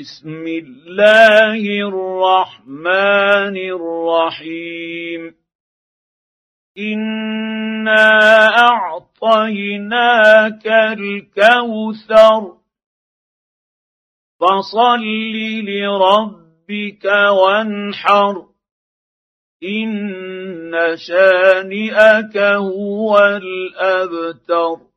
بسم الله الرحمن الرحيم. انا اعطيناك الكوثر. فصل لربك وانحر. ان شانئك هو الابتر.